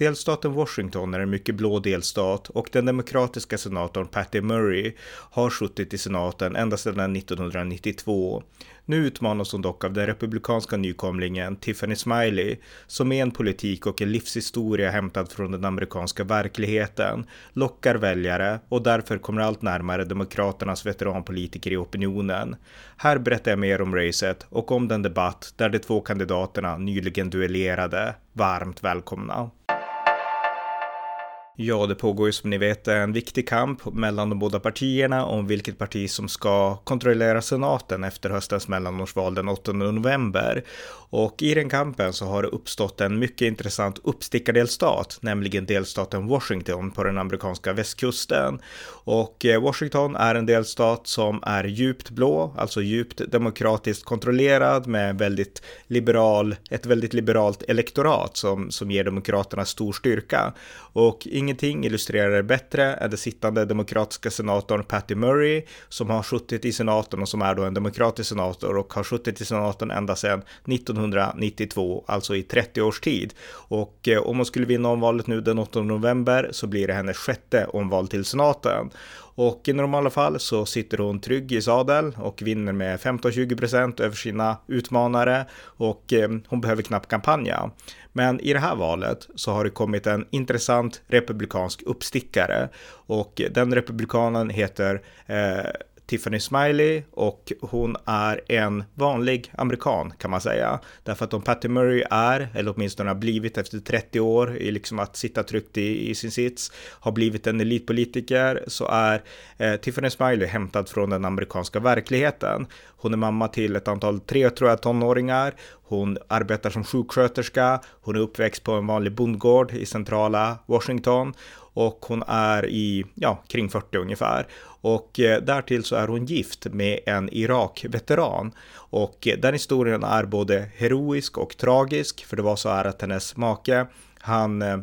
Delstaten Washington är en mycket blå delstat och den demokratiska senatorn Patty Murray har suttit i senaten ända sedan 1992. Nu utmanas hon dock av den republikanska nykomlingen Tiffany Smiley, som med en politik och en livshistoria hämtad från den amerikanska verkligheten, lockar väljare och därför kommer allt närmare demokraternas veteranpolitiker i opinionen. Här berättar jag mer om racet och om den debatt där de två kandidaterna nyligen duellerade. Varmt välkomna! Ja, det pågår ju som ni vet en viktig kamp mellan de båda partierna om vilket parti som ska kontrollera senaten efter höstens mellanårsval den 8 november. Och i den kampen så har det uppstått en mycket intressant uppstickardelstat, nämligen delstaten Washington på den amerikanska västkusten. Och eh, Washington är en delstat som är djupt blå, alltså djupt demokratiskt kontrollerad med väldigt liberal, ett väldigt liberalt elektorat som, som ger demokraterna stor styrka. Och ingen ingenting illustrerar det bättre än den sittande demokratiska senatorn Patty Murray som har suttit i senaten och som är då en demokratisk senator och har suttit i senaten ända sedan 1992, alltså i 30 års tid. Och eh, om hon skulle vinna omvalet nu den 8 november så blir det hennes sjätte omval till senaten. Och i normala fall så sitter hon trygg i sadel och vinner med 15-20% över sina utmanare och eh, hon behöver knappt kampanja. Men i det här valet så har det kommit en intressant republikansk uppstickare och den republikanen heter eh, Tiffany Smiley och hon är en vanlig amerikan kan man säga. Därför att om Patty Murray är, eller åtminstone har blivit efter 30 år i liksom att sitta tryggt i, i sin sits, har blivit en elitpolitiker så är eh, Tiffany Smiley hämtad från den amerikanska verkligheten. Hon är mamma till ett antal tre tror jag tonåringar. Hon arbetar som sjuksköterska. Hon är uppväxt på en vanlig bondgård i centrala Washington och hon är i, ja, kring 40 ungefär. Och eh, därtill så är hon gift med en Irak-veteran. Och eh, den historien är både heroisk och tragisk, för det var så här att hennes make, han eh,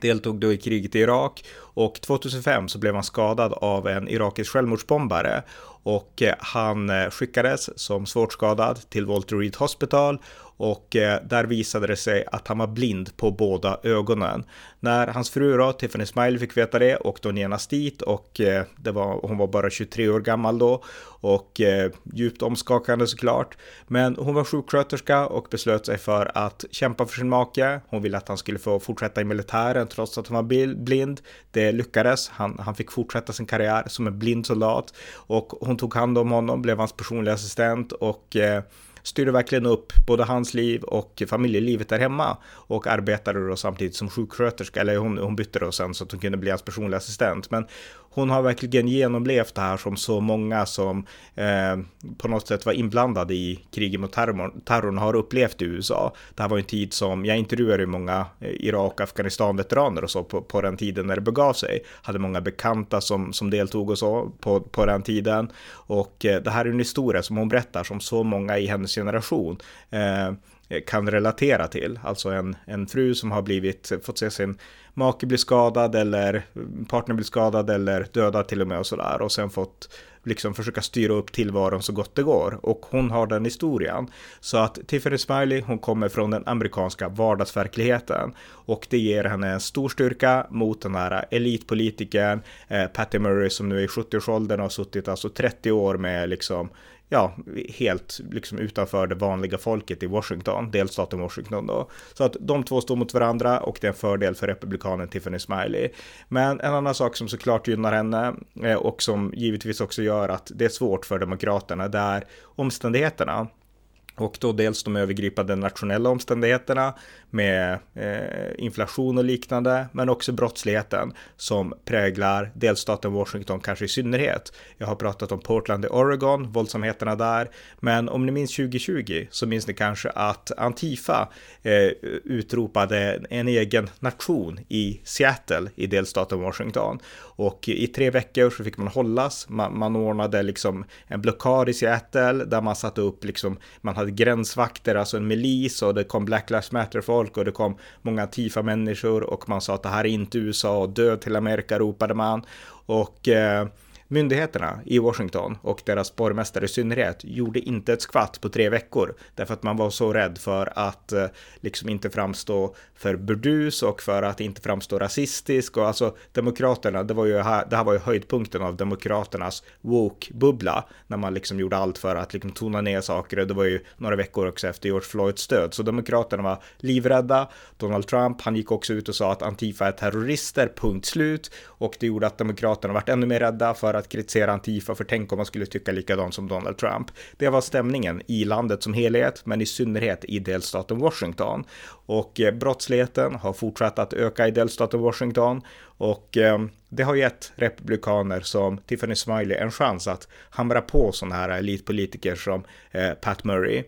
deltog då i kriget i Irak. Och 2005 så blev han skadad av en irakisk självmordsbombare. Och han skickades som svårt skadad till Walter Reed Hospital och eh, där visade det sig att han var blind på båda ögonen. När hans fru då, Tiffany Smiley fick veta det åkte hon genast dit och eh, det var, hon var bara 23 år gammal då och eh, djupt omskakande såklart. Men hon var sjuksköterska och beslöt sig för att kämpa för sin make. Hon ville att han skulle få fortsätta i militären trots att han var blind. Det lyckades. Han, han fick fortsätta sin karriär som en blind soldat och hon tog hand om honom, blev hans personliga assistent och eh, styrde verkligen upp både hans liv och familjelivet där hemma och arbetade då samtidigt som sjuksköterska, eller hon, hon bytte då sen så att hon kunde bli hans personliga assistent. Men hon har verkligen genomlevt det här som så många som eh, på något sätt var inblandade i kriget mot terrorn, terrorn har upplevt i USA. Det här var en tid som, jag intervjuade många eh, Irak och Afghanistan-veteraner och så på, på, den tiden när det begav sig. Hade många bekanta som, som deltog och så på, på den tiden. Och eh, det här är en historia som hon berättar som så många i hennes generation eh, Eh, kan relatera till. Alltså en, en fru som har blivit, fått se sin make bli skadad eller partner bli skadad eller dödad till och med och sådär och sen fått liksom försöka styra upp tillvaron så gott det går och hon har den historien. Så att Tiffany Smiley, hon kommer från den amerikanska vardagsverkligheten och det ger henne en stor styrka mot den här elitpolitikern eh, Patty Murray som nu är i 70-årsåldern och har suttit alltså 30 år med liksom ja, helt liksom utanför det vanliga folket i Washington, delstaten Washington då. Så att de två står mot varandra och det är en fördel för republikanen Tiffany Smiley. Men en annan sak som såklart gynnar henne eh, och som givetvis också gör att det är svårt för demokraterna, det är omständigheterna. Och då dels de övergripande nationella omständigheterna med eh, inflation och liknande, men också brottsligheten som präglar delstaten Washington kanske i synnerhet. Jag har pratat om Portland i Oregon, våldsamheterna där, men om ni minns 2020 så minns ni kanske att Antifa eh, utropade en egen nation i Seattle i delstaten Washington. Och i tre veckor så fick man hållas, man, man ordnade liksom en blockad i Seattle där man satte upp liksom, man hade gränsvakter, alltså en milis och det kom Black Lives Matter-folk och det kom många Tifa-människor och man sa att det här är inte USA och död till Amerika ropade man. Och eh, Myndigheterna i Washington och deras borgmästare i synnerhet gjorde inte ett skvatt på tre veckor därför att man var så rädd för att eh, liksom inte framstå för burdus och för att inte framstå rasistisk. Och alltså demokraterna, det var ju här, det här var ju höjdpunkten av demokraternas woke-bubbla när man liksom gjorde allt för att liksom tona ner saker. Och det var ju några veckor också efter George Floyds död. Så demokraterna var livrädda. Donald Trump, han gick också ut och sa att Antifa är terrorister, punkt slut. Och det gjorde att demokraterna vart ännu mer rädda för att kritisera Antifa för tänk om man skulle tycka likadant som Donald Trump. Det var stämningen i landet som helhet, men i synnerhet i delstaten Washington. Och eh, brottsligheten har fortsatt att öka i delstaten Washington och eh, det har gett republikaner som Tiffany Smiley en chans att hamra på sådana här elitpolitiker som eh, Pat Murray.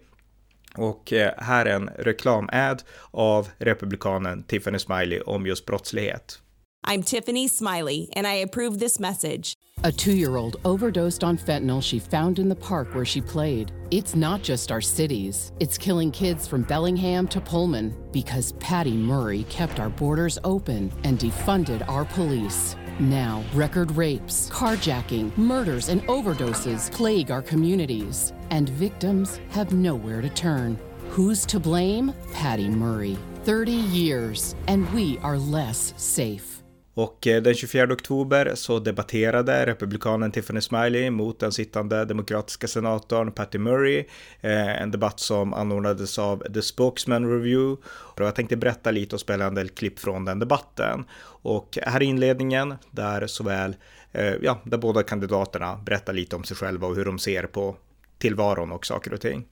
Och eh, här är en reklamad av republikanen Tiffany Smiley om just brottslighet. I'm Tiffany Smiley, and I approve this message. A two year old overdosed on fentanyl she found in the park where she played. It's not just our cities, it's killing kids from Bellingham to Pullman because Patty Murray kept our borders open and defunded our police. Now, record rapes, carjacking, murders, and overdoses plague our communities, and victims have nowhere to turn. Who's to blame? Patty Murray. 30 years, and we are less safe. Och eh, den 24 oktober så debatterade republikanen Tiffany Smiley mot den sittande demokratiska senatorn Patty Murray. Eh, en debatt som anordnades av The Spokesman Review. Och jag tänkte berätta lite och spela en del klipp från den debatten. Och här är inledningen där såväl, eh, ja, där båda kandidaterna berättar lite om sig själva och hur de ser på tillvaron och saker och ting.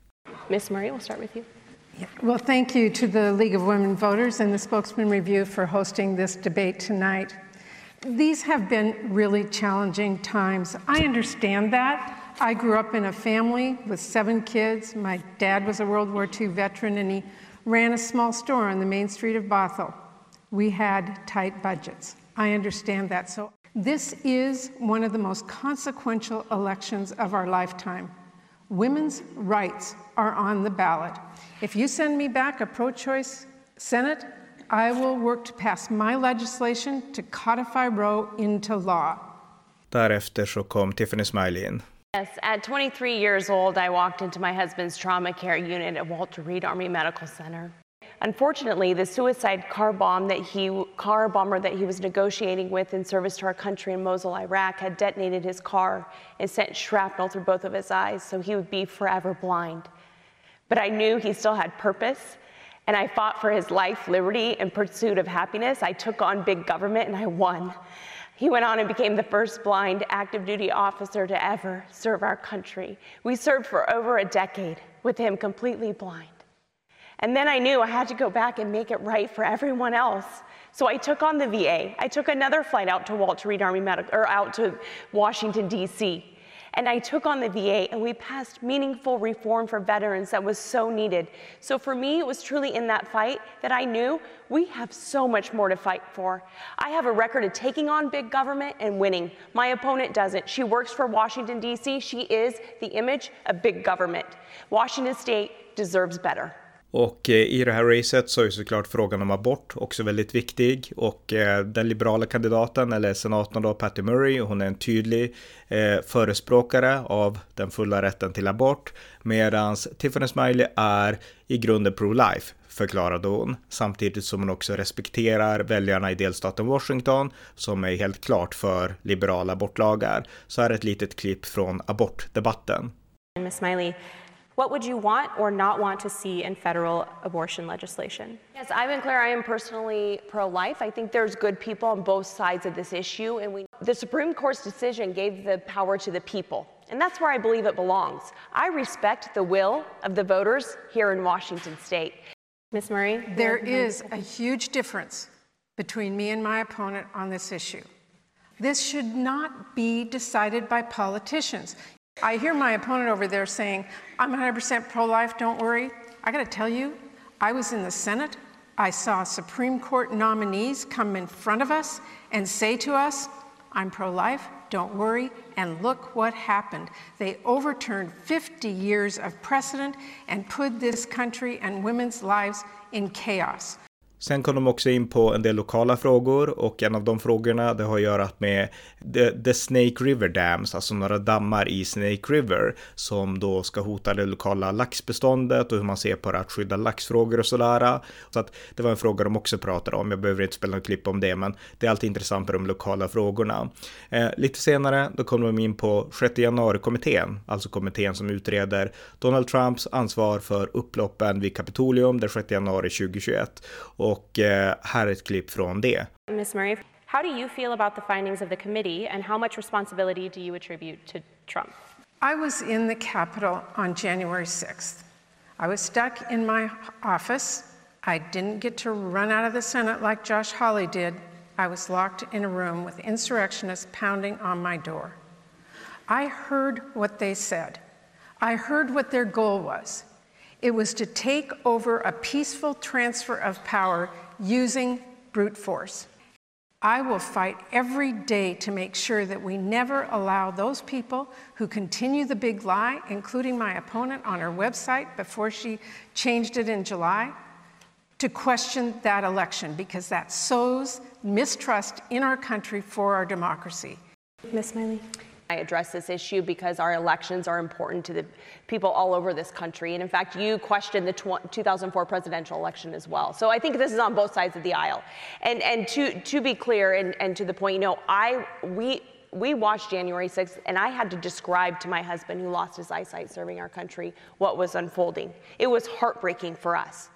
Miss Murray, we'll start with you. Well, thank you to the League of Women Voters and the Spokesman Review for hosting this debate tonight. These have been really challenging times. I understand that. I grew up in a family with seven kids. My dad was a World War II veteran and he ran a small store on the main street of Bothell. We had tight budgets. I understand that. So, this is one of the most consequential elections of our lifetime. Women's rights are on the ballot. If you send me back a pro choice Senate, I will work to pass my legislation to codify Roe into law. Därefter så kom Tiffany Smiley in. Yes, at 23 years old, I walked into my husband's trauma care unit at Walter Reed Army Medical Center. Unfortunately, the suicide car bomb that he car bomber that he was negotiating with in service to our country in Mosul, Iraq, had detonated his car and sent shrapnel through both of his eyes, so he would be forever blind. But I knew he still had purpose, and I fought for his life, liberty, and pursuit of happiness. I took on big government, and I won. He went on and became the first blind active duty officer to ever serve our country. We served for over a decade with him completely blind. And then I knew I had to go back and make it right for everyone else. So I took on the VA. I took another flight out to Walter Reed Army Medical, or out to Washington, D.C. And I took on the VA and we passed meaningful reform for veterans that was so needed. So for me, it was truly in that fight that I knew we have so much more to fight for. I have a record of taking on big government and winning. My opponent doesn't. She works for Washington, D.C., she is the image of big government. Washington State deserves better. Och eh, i det här racet så är såklart frågan om abort också väldigt viktig och eh, den liberala kandidaten eller senatorn då Patty Murray hon är en tydlig eh, förespråkare av den fulla rätten till abort medan Tiffany Smiley är i grunden pro-life förklarade hon samtidigt som hon också respekterar väljarna i delstaten Washington som är helt klart för liberala abortlagar. Så här är ett litet klipp från abortdebatten. Miss Smiley What would you want or not want to see in federal abortion legislation? Yes, I've been clear. I am personally pro-life. I think there's good people on both sides of this issue, and we, the Supreme Court's decision gave the power to the people, and that's where I believe it belongs. I respect the will of the voters here in Washington State. Ms. Murray, there is a huge difference between me and my opponent on this issue. This should not be decided by politicians. I hear my opponent over there saying, I'm 100% pro life, don't worry. I got to tell you, I was in the Senate. I saw Supreme Court nominees come in front of us and say to us, I'm pro life, Don't worry. And look what happened. They overturned 50 years of precedent and put this country and women's lives in chaos. Sen kom de också in på en del lokala frågor och en av de frågorna det har att göra med the, the, Snake River Dams, alltså några dammar i Snake River som då ska hota det lokala laxbeståndet och hur man ser på det att skydda laxfrågor och sådär. Så att det var en fråga de också pratade om. Jag behöver inte spela något klipp om det, men det är alltid intressant med de lokala frågorna. Eh, lite senare, då kom de in på 6 januari-kommittén, alltså kommittén som utreder Donald Trumps ansvar för upploppen vid Kapitolium den 6 januari 2021. Och eh, här är ett klipp från det. Ms. Murray, how do you feel about the findings of the committee and how much responsibility do you attribute to Trump? I was in the Capitol on January 6th. I was stuck in my office. I didn't get to run out of the Senate like Josh Hawley did. I was locked in a room with insurrectionists pounding on my door. I heard what they said. I heard what their goal was. It was to take over a peaceful transfer of power using brute force. I will fight every day to make sure that we never allow those people who continue the big lie, including my opponent on her website before she changed it in July, to question that election because that sows mistrust in our country for our democracy. Ms. Smiley. I address this issue because our elections are important to the people all over this country. And in fact, you questioned the 2004 presidential election as well. So I think this is on both sides of the aisle. And, and to, to be clear and, and to the point, you know, I, we, we watched January 6th, and I had to describe to my husband, who lost his eyesight serving our country, what was unfolding. It was heartbreaking for us.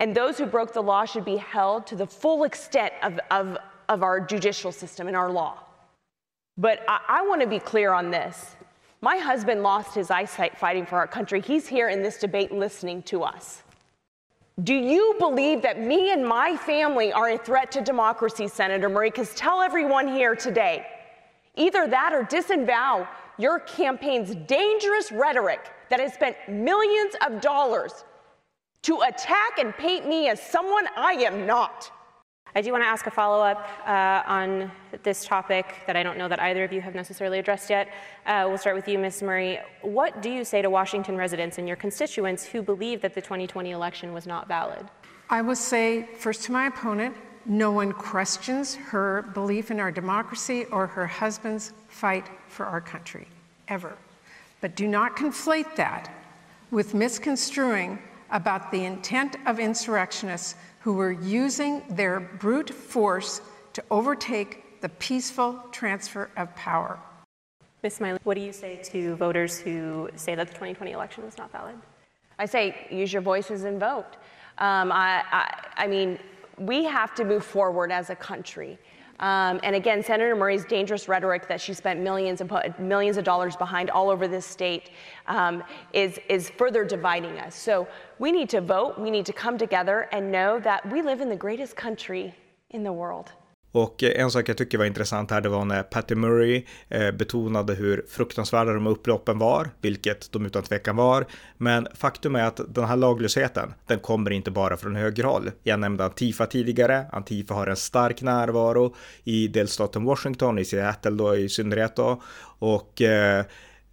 And those who broke the law should be held to the full extent of, of, of our judicial system and our law. But I, I want to be clear on this. My husband lost his eyesight fighting for our country. He's here in this debate listening to us. Do you believe that me and my family are a threat to democracy, Senator Murray? Because tell everyone here today either that or disavow your campaign's dangerous rhetoric that has spent millions of dollars to attack and paint me as someone I am not. I do want to ask a follow up uh, on this topic that I don't know that either of you have necessarily addressed yet. Uh, we'll start with you, Ms. Murray. What do you say to Washington residents and your constituents who believe that the 2020 election was not valid? I will say, first to my opponent, no one questions her belief in our democracy or her husband's fight for our country, ever. But do not conflate that with misconstruing about the intent of insurrectionists who were using their brute force to overtake the peaceful transfer of power. Ms. Smiley, what do you say to voters who say that the 2020 election was not valid? I say use your voices and vote. Um, I, I, I mean, we have to move forward as a country. Um, and again, Senator Murray's dangerous rhetoric that she spent millions and put millions of dollars behind all over this state um, is, is further dividing us. So we need to vote, we need to come together and know that we live in the greatest country in the world. Och eh, en sak jag tycker var intressant här, det var när Patty Murray eh, betonade hur fruktansvärda de upploppen var, vilket de utan tvekan var. Men faktum är att den här laglösheten, den kommer inte bara från högerhåll. Jag nämnde Antifa tidigare. Antifa har en stark närvaro i delstaten Washington, i Seattle då i synnerhet då. Och eh,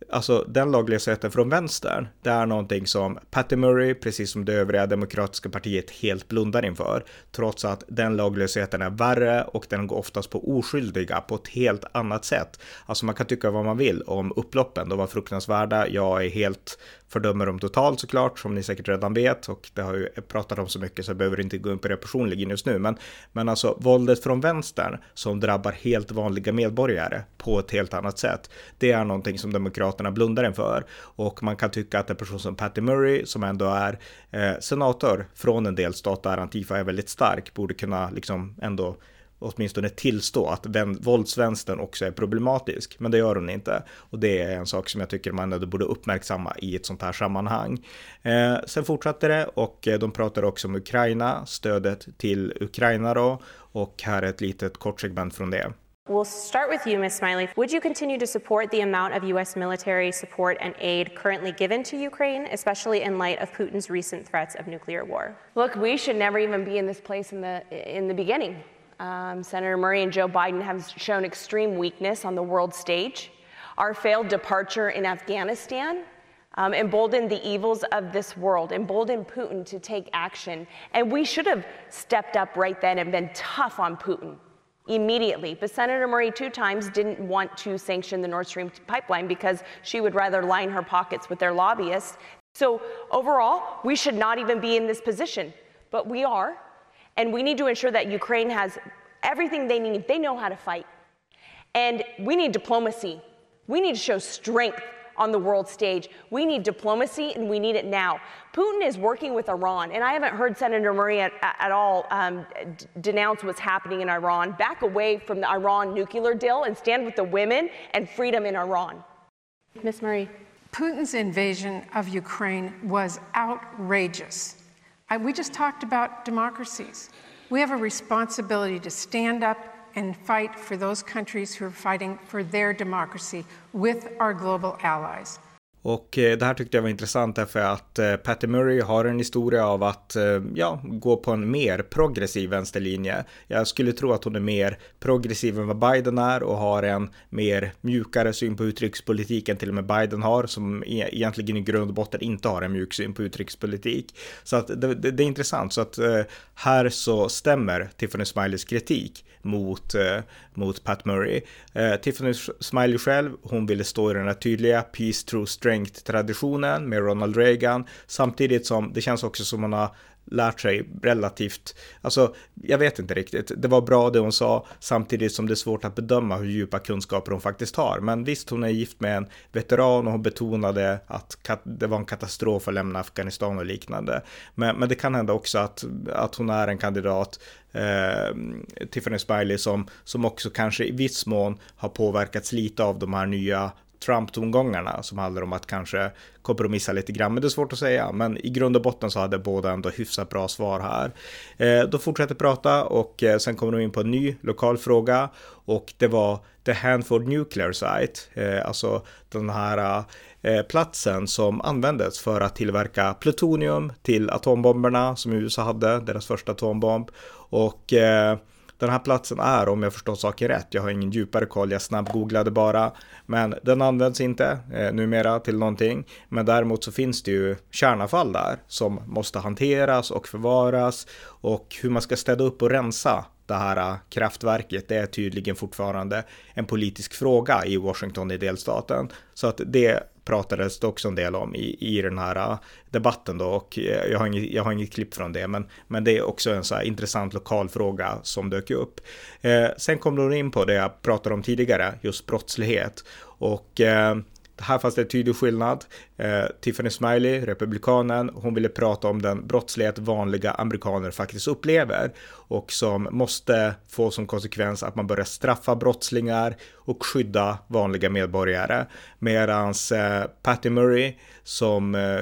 Alltså den laglösheten från vänstern, det är någonting som Patty Murray, precis som det övriga demokratiska partiet, helt blundar inför. Trots att den laglösheten är värre och den går oftast på oskyldiga på ett helt annat sätt. Alltså man kan tycka vad man vill om upploppen, de var fruktansvärda. Jag är helt fördömer dem totalt såklart, som ni säkert redan vet och det har ju pratat om så mycket så jag behöver inte gå in på det personligen just nu. Men, men alltså våldet från vänstern som drabbar helt vanliga medborgare på ett helt annat sätt. Det är någonting som Demokraterna blundar inför och man kan tycka att en person som Patty Murray som ändå är eh, senator från en delstat där Antifa är väldigt stark borde kunna liksom ändå åtminstone tillstå att våldsvänstern också är problematisk. Men det gör hon inte. Och det är en sak som jag tycker man ändå borde uppmärksamma i ett sånt här sammanhang. Eh, sen fortsatte det och eh, de pratar också om Ukraina, stödet till Ukraina då. Och här är ett litet kort segment från det. We'll start with you, Ms. Smiley. Would you continue to support the amount of U.S. military support and aid currently given to Ukraine, especially in light of Putin's recent threats of nuclear war? Look, we should never even be in this place in the in the beginning. Um, Senator Murray and Joe Biden have shown extreme weakness on the world stage. Our failed departure in Afghanistan um, emboldened the evils of this world, emboldened Putin to take action. And we should have stepped up right then and been tough on Putin immediately. But Senator Murray, two times, didn't want to sanction the Nord Stream pipeline because she would rather line her pockets with their lobbyists. So, overall, we should not even be in this position. But we are. And we need to ensure that Ukraine has everything they need. They know how to fight. And we need diplomacy. We need to show strength on the world stage. We need diplomacy and we need it now. Putin is working with Iran, and I haven't heard Senator Murray at, at all um, d- denounce what's happening in Iran. Back away from the Iran nuclear deal and stand with the women and freedom in Iran. Ms. Murray. Putin's invasion of Ukraine was outrageous. I, we just talked about democracies. We have a responsibility to stand up and fight for those countries who are fighting for their democracy with our global allies. Och eh, det här tyckte jag var intressant därför att eh, Patty Murray har en historia av att eh, ja, gå på en mer progressiv vänsterlinje. Jag skulle tro att hon är mer progressiv än vad Biden är och har en mer mjukare syn på utrikespolitiken till och med Biden har som e-, egentligen i grund och botten inte har en mjuk syn på utrikespolitik. Så att det, det, det är intressant så att här så stämmer Tiffany Smileys kritik mot, mot Pat Murray. Tiffany Smiley själv, hon ville stå i den här tydliga peace, true strength strength-traditionen med Ronald Reagan, samtidigt som det känns också som man har lärt sig relativt, alltså jag vet inte riktigt, det var bra det hon sa, samtidigt som det är svårt att bedöma hur djupa kunskaper hon faktiskt har. Men visst, hon är gift med en veteran och hon betonade att det var en katastrof att lämna Afghanistan och liknande. Men, men det kan hända också att, att hon är en kandidat Eh, Tiffany Smiley som, som också kanske i viss mån har påverkats lite av de här nya Trump-tongångarna som handlar om att kanske kompromissa lite grann, men det är svårt att säga. Men i grund och botten så hade båda ändå hyfsat bra svar här. Eh, då fortsätter prata och eh, sen kommer de in på en ny lokal fråga och det var The Hanford Nuclear Site, eh, alltså den här eh, platsen som användes för att tillverka plutonium till atombomberna som USA hade, deras första atombomb. Och eh, den här platsen är, om jag förstår saken rätt, jag har ingen djupare koll, jag snabbgooglade bara, men den används inte eh, numera till någonting. Men däremot så finns det ju kärnavfall där som måste hanteras och förvaras och hur man ska städa upp och rensa det här eh, kraftverket, det är tydligen fortfarande en politisk fråga i Washington i delstaten. Så att det pratades det också en del om i, i den här äh, debatten då och äh, jag har inget, jag har inget klipp från det men, men det är också en så här intressant lokal fråga som dök upp. Eh, sen kom de in på det jag pratade om tidigare, just brottslighet och eh, här fanns det en tydlig skillnad. Eh, Tiffany Smiley, republikanen, hon ville prata om den brottslighet vanliga amerikaner faktiskt upplever och som måste få som konsekvens att man börjar straffa brottslingar och skydda vanliga medborgare. Medans eh, Patty Murray som, eh,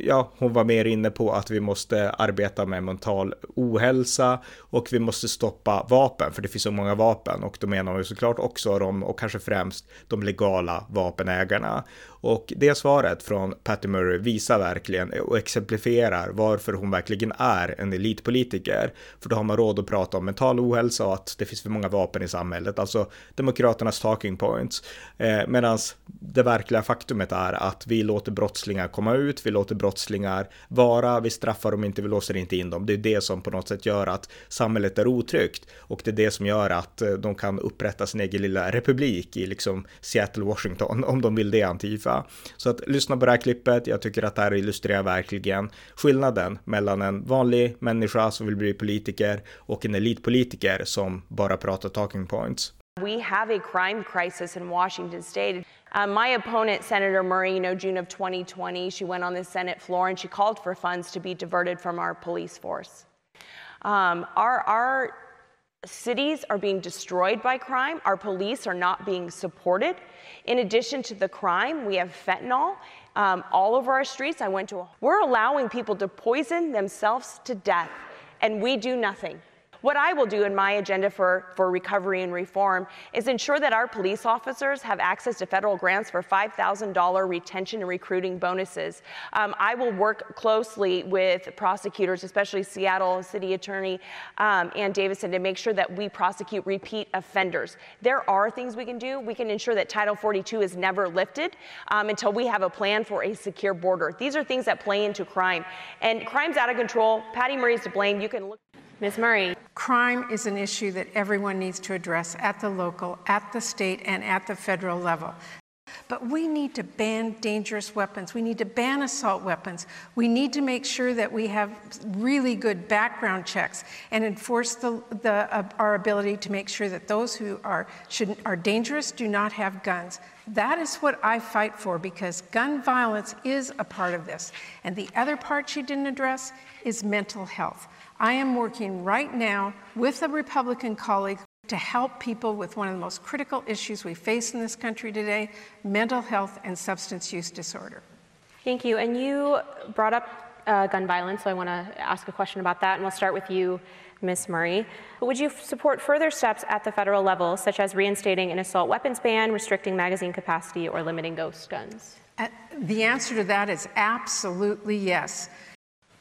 ja, hon var mer inne på att vi måste arbeta med mental ohälsa och vi måste stoppa vapen, för det finns så många vapen och då menar hon ju såklart också de, och kanske främst de legala vapenägarna. Och det svaret från Patty Murray visar verkligen och exemplifierar varför hon verkligen är en elitpolitiker. För då har man råd att prata om mental ohälsa och att det finns för många vapen i samhället, alltså Demokraternas talking points. Eh, Medan det verkliga faktumet är att vi låter brottslingar komma ut, vi låter brottslingar vara, vi straffar dem inte, vi låser inte in dem. Det är det som på något sätt gör att samhället är otryggt och det är det som gör att eh, de kan upprätta sin egen lilla republik i liksom Seattle, Washington, om de vill det Antifa. Så att lyssna på det här klippet, jag tycker att det här illustrerar verkligen skillnaden mellan en vanlig människa som vill bli politiker och en elitpolitiker som bara pratar talking points. We have a crime crisis in Washington state. Uh, my opponent, Senator Murray, you know, June of 2020, she went on the Senate floor and she called for funds to be diverted from our police force. Um, our, our cities are being destroyed by crime. Our police are not being supported. In addition to the crime, we have fentanyl um, all over our streets. I went to a, we're allowing people to poison themselves to death, and we do nothing. What I will do in my agenda for, for recovery and reform is ensure that our police officers have access to federal grants for $5,000 retention and recruiting bonuses. Um, I will work closely with prosecutors, especially Seattle City Attorney um, Ann Davison, to make sure that we prosecute repeat offenders. There are things we can do. We can ensure that Title 42 is never lifted um, until we have a plan for a secure border. These are things that play into crime. And crime's out of control. Patty Murray's to blame. You can look. Ms. Murray. Crime is an issue that everyone needs to address at the local, at the state, and at the federal level. But we need to ban dangerous weapons. We need to ban assault weapons. We need to make sure that we have really good background checks and enforce the, the, uh, our ability to make sure that those who are, should, are dangerous do not have guns. That is what I fight for because gun violence is a part of this. And the other part she didn't address is mental health. I am working right now with a Republican colleague to help people with one of the most critical issues we face in this country today mental health and substance use disorder. Thank you. And you brought up uh, gun violence, so I want to ask a question about that, and we'll start with you, Ms. Murray. Would you support further steps at the federal level, such as reinstating an assault weapons ban, restricting magazine capacity, or limiting ghost guns? Uh, the answer to that is absolutely yes.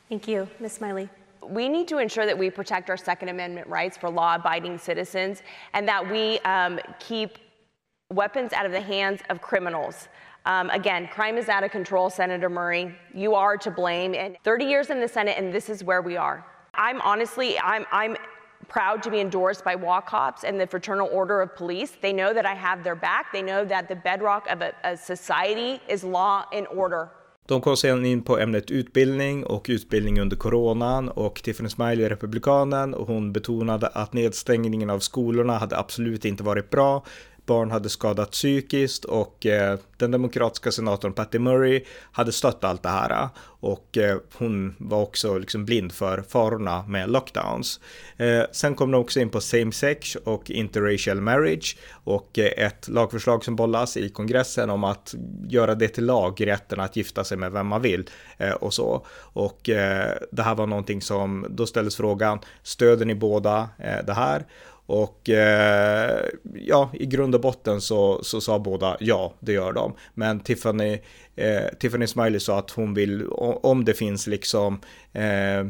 Thank you. Ms. Smiley we need to ensure that we protect our Second Amendment rights for law abiding citizens and that we um, keep weapons out of the hands of criminals. Um, again, crime is out of control, Senator Murray. You are to blame. And 30 years in the Senate, and this is where we are. I'm honestly, I'm, I'm proud to be endorsed by Walk Cops and the Fraternal Order of Police. They know that I have their back. They know that the bedrock of a, a society is law and order. De kom sedan in på ämnet utbildning och utbildning under coronan och Tiffany Smiley republikanen och hon betonade att nedstängningen av skolorna hade absolut inte varit bra barn hade skadats psykiskt och eh, den demokratiska senatorn Patty Murray hade stött allt det här och eh, hon var också liksom blind för farorna med lockdowns. Eh, sen kom de också in på same sex och interracial marriage och eh, ett lagförslag som bollas i kongressen om att göra det till lag, rätten att gifta sig med vem man vill eh, och så. Och eh, det här var någonting som, då ställdes frågan, stöder ni båda det här? Och eh, ja, i grund och botten så, så sa båda ja, det gör de. Men Tiffany, eh, Tiffany Smiley sa att hon vill, om det finns liksom eh,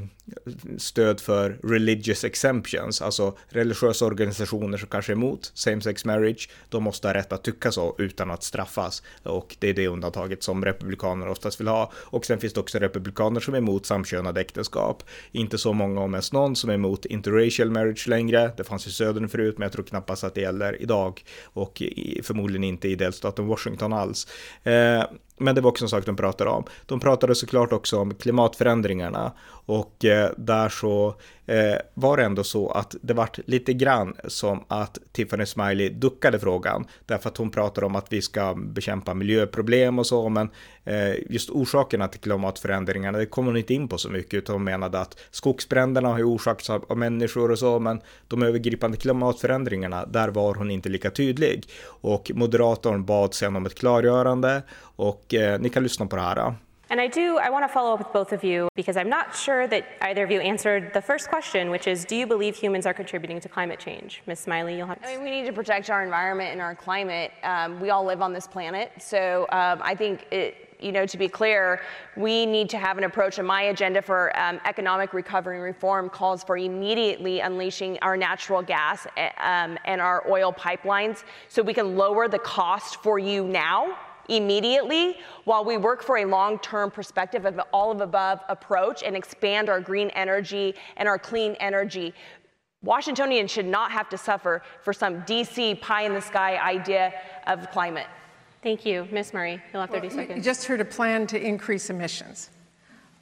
stöd för religious exemptions, alltså religiösa organisationer som kanske är emot same-sex marriage, de måste ha rätt att tycka så utan att straffas. Och det är det undantaget som republikaner oftast vill ha. Och sen finns det också republikaner som är emot samkönade äktenskap. Inte så många om ens någon som är emot interracial marriage längre. Det fanns ju södern förut, men jag tror knappast att det gäller idag och förmodligen inte i delstaten Washington alls. Eh, men det var också en sak de pratade om. De pratade såklart också om klimatförändringarna och eh, där så eh, var det ändå så att det vart lite grann som att Tiffany Smiley duckade frågan därför att hon pratar om att vi ska bekämpa miljöproblem och så, men eh, just orsakerna till klimatförändringarna, det kom hon inte in på så mycket, utan hon menade att skogsbränderna har ju orsakats av, av människor och så, men de övergripande klimatförändringarna, där var hon inte lika tydlig. Och moderatorn bad sen om ett klargörande och eh, ni kan lyssna på det här. And I do, I want to follow up with both of you because I'm not sure that either of you answered the first question, which is Do you believe humans are contributing to climate change? Ms. Smiley, you'll have I mean, we need to protect our environment and our climate. Um, we all live on this planet. So um, I think it, you know, to be clear, we need to have an approach, and my agenda for um, economic recovery and reform calls for immediately unleashing our natural gas eh, um, and our oil pipelines so we can lower the cost for you now immediately while we work for a long term perspective of all of above approach and expand our green energy and our clean energy. Washingtonians should not have to suffer for some DC pie in the sky idea of climate. Thank you. Ms. Murray, you'll have 30 well, seconds. You just heard a plan to increase emissions.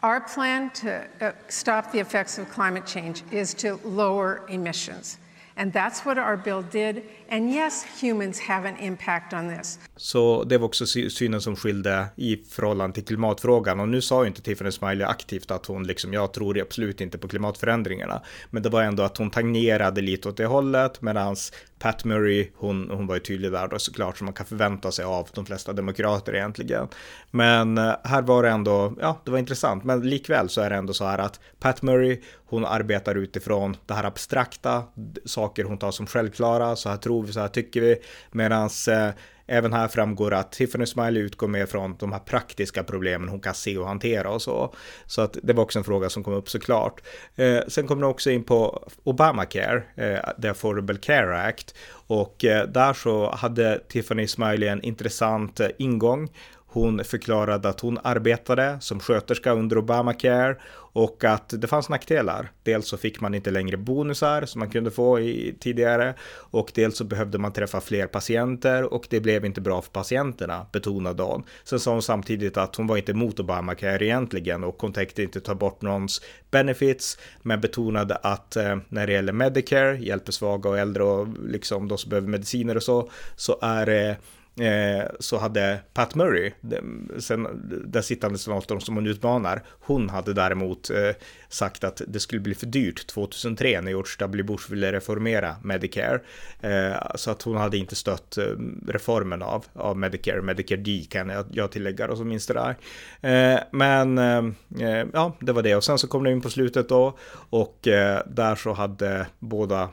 Our plan to uh, stop the effects of climate change is to lower emissions. And that's what our bill did. And yes, humans have an impact on this. Så det var också synen som skilde i förhållande till klimatfrågan. Och nu sa ju inte Tiffany Smiley aktivt att hon liksom, jag tror absolut inte på klimatförändringarna. Men det var ändå att hon tangerade lite åt det hållet, medan Pat Murray, hon, hon var ju tydlig där då såklart som man kan förvänta sig av de flesta demokrater egentligen. Men eh, här var det ändå, ja, det var intressant, men likväl så är det ändå så här att Pat Murray, hon arbetar utifrån det här abstrakta, saker hon tar som självklara, så här tror vi, så här tycker vi, medan eh, Även här framgår att Tiffany Smiley utgår mer från de här praktiska problemen hon kan se och hantera och så. Så att det var också en fråga som kom upp såklart. Eh, sen kom det också in på Obamacare, eh, the Affordable Care Act. Och eh, där så hade Tiffany Smiley en intressant eh, ingång. Hon förklarade att hon arbetade som sköterska under Obamacare och att det fanns nackdelar. Dels så fick man inte längre bonusar som man kunde få i, tidigare och dels så behövde man träffa fler patienter och det blev inte bra för patienterna, betonade hon. Sen sa hon samtidigt att hon var inte emot Obamacare egentligen och hon tänkte inte ta bort någons benefits, men betonade att eh, när det gäller Medicare, hjälper svaga och äldre och liksom de som behöver mediciner och så, så är det eh, eh, så hade Pat Murray, den, sen, den sittande senatorn som hon utmanar, hon hade däremot eh, sagt att det skulle bli för dyrt 2003 när George W. Bush ville reformera Medicare. Eh, så att hon hade inte stött eh, reformen av, av Medicare, Medicare D kan jag, jag tillägga och så minns det där. Eh, men eh, eh, ja, det var det och sen så kom det in på slutet då och eh, där så hade båda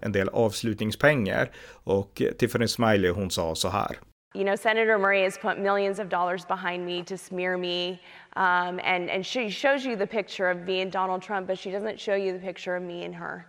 en del avslutningspengar och Tiffany Smiley hon sa så här. You know, Senator Murray has put millions of dollars behind me to smear me, um, and, and she shows you the picture of me and Donald Trump, but she doesn't show you the picture of me and her.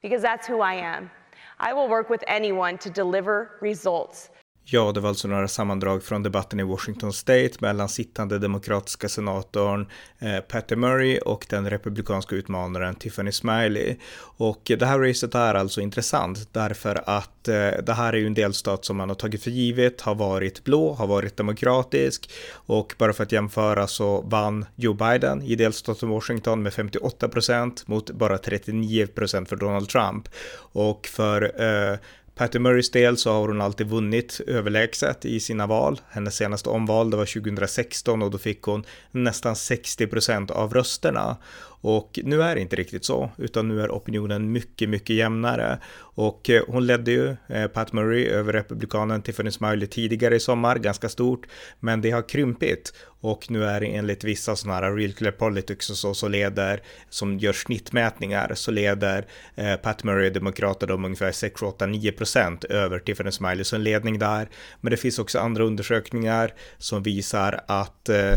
Because that's who I am. I will work with anyone to deliver results. Ja, det var alltså några sammandrag från debatten i Washington State mellan sittande demokratiska senatorn eh, Patty Murray och den republikanska utmanaren Tiffany Smiley. Och det här racet är alltså intressant därför att eh, det här är ju en delstat som man har tagit för givet, har varit blå, har varit demokratisk och bara för att jämföra så vann Joe Biden i delstaten Washington med 58 procent mot bara 39 procent för Donald Trump. Och för eh, Patty Murrays del så har hon alltid vunnit överlägset i sina val. Hennes senaste omval det var 2016 och då fick hon nästan 60% av rösterna. Och nu är det inte riktigt så, utan nu är opinionen mycket, mycket jämnare. Och eh, hon ledde ju eh, Pat Murray över republikanen Tiffany Smiley tidigare i sommar, ganska stort, men det har krympit. Och nu är det enligt vissa sådana här Real Clear Politics och så, så leder, som gör snittmätningar, så leder eh, Pat Murray Demokraterna om ungefär 6, 8, 9 procent över Tiffany Smiley, så en ledning där. Men det finns också andra undersökningar som visar att eh,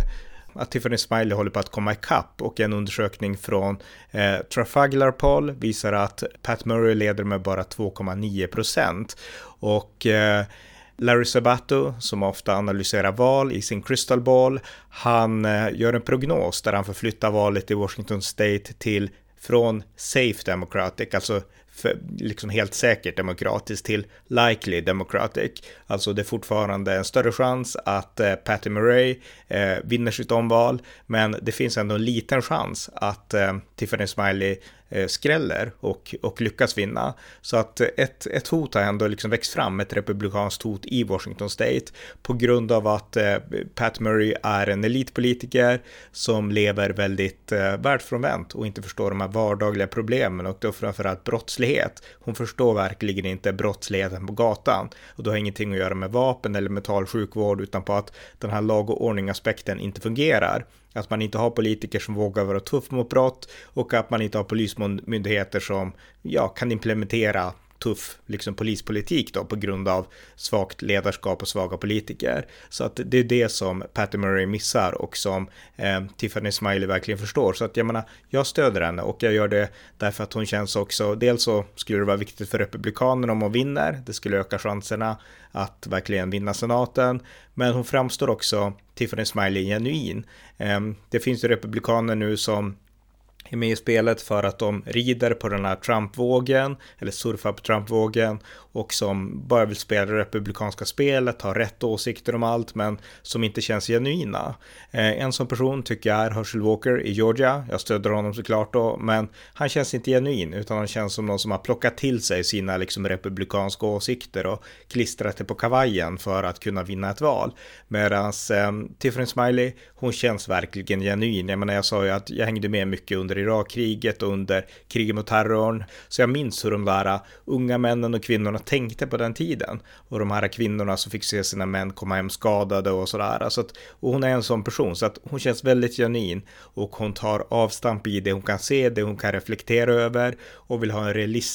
att Tiffany Smiley håller på att komma ikapp och en undersökning från eh, Trafalgar Poll visar att Pat Murray leder med bara 2,9 procent. Och eh, Larry Sabato, som ofta analyserar val i sin crystal ball, han eh, gör en prognos där han förflyttar valet i Washington State till från safe democratic, alltså för, liksom helt säkert demokratiskt till likely democratic. Alltså det är fortfarande en större chans att eh, Patty Murray eh, vinner sitt omval, men det finns ändå en liten chans att eh, Tiffany Smiley Eh, skräller och, och lyckas vinna. Så att ett, ett hot har ändå liksom växt fram, ett republikanskt hot i Washington State på grund av att eh, Pat Murray är en elitpolitiker som lever väldigt eh, världsfrånvänt och inte förstår de här vardagliga problemen och då framförallt brottslighet. Hon förstår verkligen inte brottsligheten på gatan och det har ingenting att göra med vapen eller mental sjukvård utan på att den här lag och ordning aspekten inte fungerar. Att man inte har politiker som vågar vara tuff mot brott och att man inte har polismyndigheter som ja, kan implementera tuff liksom, polispolitik då på grund av svagt ledarskap och svaga politiker. Så att det är det som Patty Murray missar och som eh, Tiffany Smiley verkligen förstår. Så att jag menar, jag stöder henne och jag gör det därför att hon känns också, dels så skulle det vara viktigt för Republikanerna om hon vinner, det skulle öka chanserna att verkligen vinna senaten, men hon framstår också, Tiffany Smiley, genuin. Eh, det finns ju republikaner nu som är med i spelet för att de rider på den här Trump-vågen, eller surfar på Trump-vågen och som bara vill spela det republikanska spelet, har rätt åsikter om allt, men som inte känns genuina. Eh, en sån person tycker jag är Herschel Walker i Georgia. Jag stöder honom såklart då, men han känns inte genuin, utan han känns som någon som har plockat till sig sina liksom republikanska åsikter och klistrat det på kavajen för att kunna vinna ett val. Medan eh, Tiffany Smiley, hon känns verkligen genuin. Jag menar, jag sa ju att jag hängde med mycket under under Irakkriget och under kriget mot terrorn. Så jag minns hur de där unga männen och kvinnorna tänkte på den tiden. Och de här kvinnorna som fick se sina män komma hem skadade och sådär. Så att, och hon är en sån person så att hon känns väldigt genuin och hon tar avstamp i det hon kan se, det hon kan reflektera över och vill ha en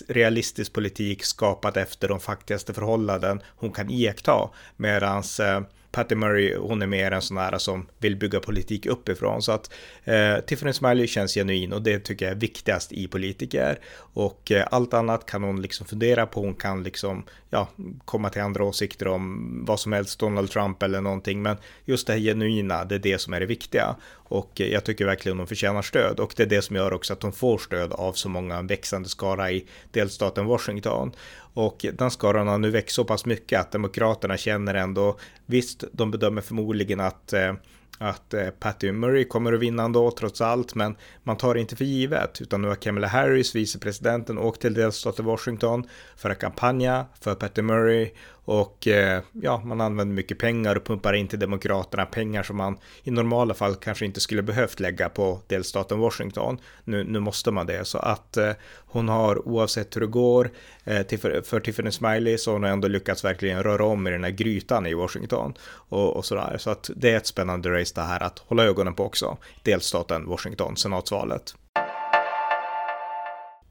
realistisk politik skapad efter de faktiskaste förhållanden hon kan iaktta. Medans eh, Patty Murray, hon är mer en sån här som vill bygga politik uppifrån. Så att eh, Tiffany Smiley känns genuin och det tycker jag är viktigast i politiker. Och eh, allt annat kan hon liksom fundera på. Hon kan liksom, ja, komma till andra åsikter om vad som helst, Donald Trump eller någonting. Men just det här genuina, det är det som är det viktiga. Och jag tycker verkligen de förtjänar stöd och det är det som gör också att de får stöd av så många växande skara i delstaten Washington. Och den skaran har nu växt så pass mycket att Demokraterna känner ändå, visst, de bedömer förmodligen att eh, att eh, Patty Murray kommer att vinna ändå trots allt, men man tar det inte för givet, utan nu har Kamala Harris, vicepresidenten, åkt till delstaten Washington för att kampanja för Patty Murray och eh, ja, man använder mycket pengar och pumpar in till Demokraterna pengar som man i normala fall kanske inte skulle behövt lägga på delstaten Washington. Nu, nu måste man det, så att eh, hon har oavsett hur det går eh, till för, för Tiffany Smiley så har hon ändå lyckats verkligen röra om i den här grytan i Washington och, och sådär. Så att det är ett spännande race det här att hålla ögonen på också. Delstaten Washington, senatsvalet.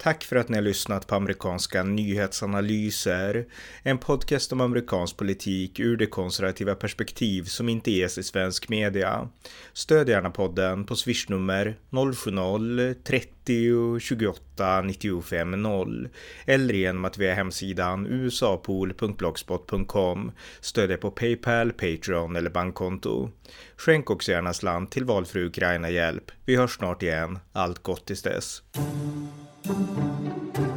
Tack för att ni har lyssnat på amerikanska nyhetsanalyser. En podcast om amerikansk politik ur det konservativa perspektiv som inte ges i svensk media. Stöd gärna podden på swishnummer 070-30 28 95 0 eller genom att via hemsidan usapool.blogspot.com stödja på Paypal, Patreon eller bankkonto. Skänk också gärna slant till valfri Ukraina-hjälp. Vi hörs snart igen. Allt gott tills dess. thank you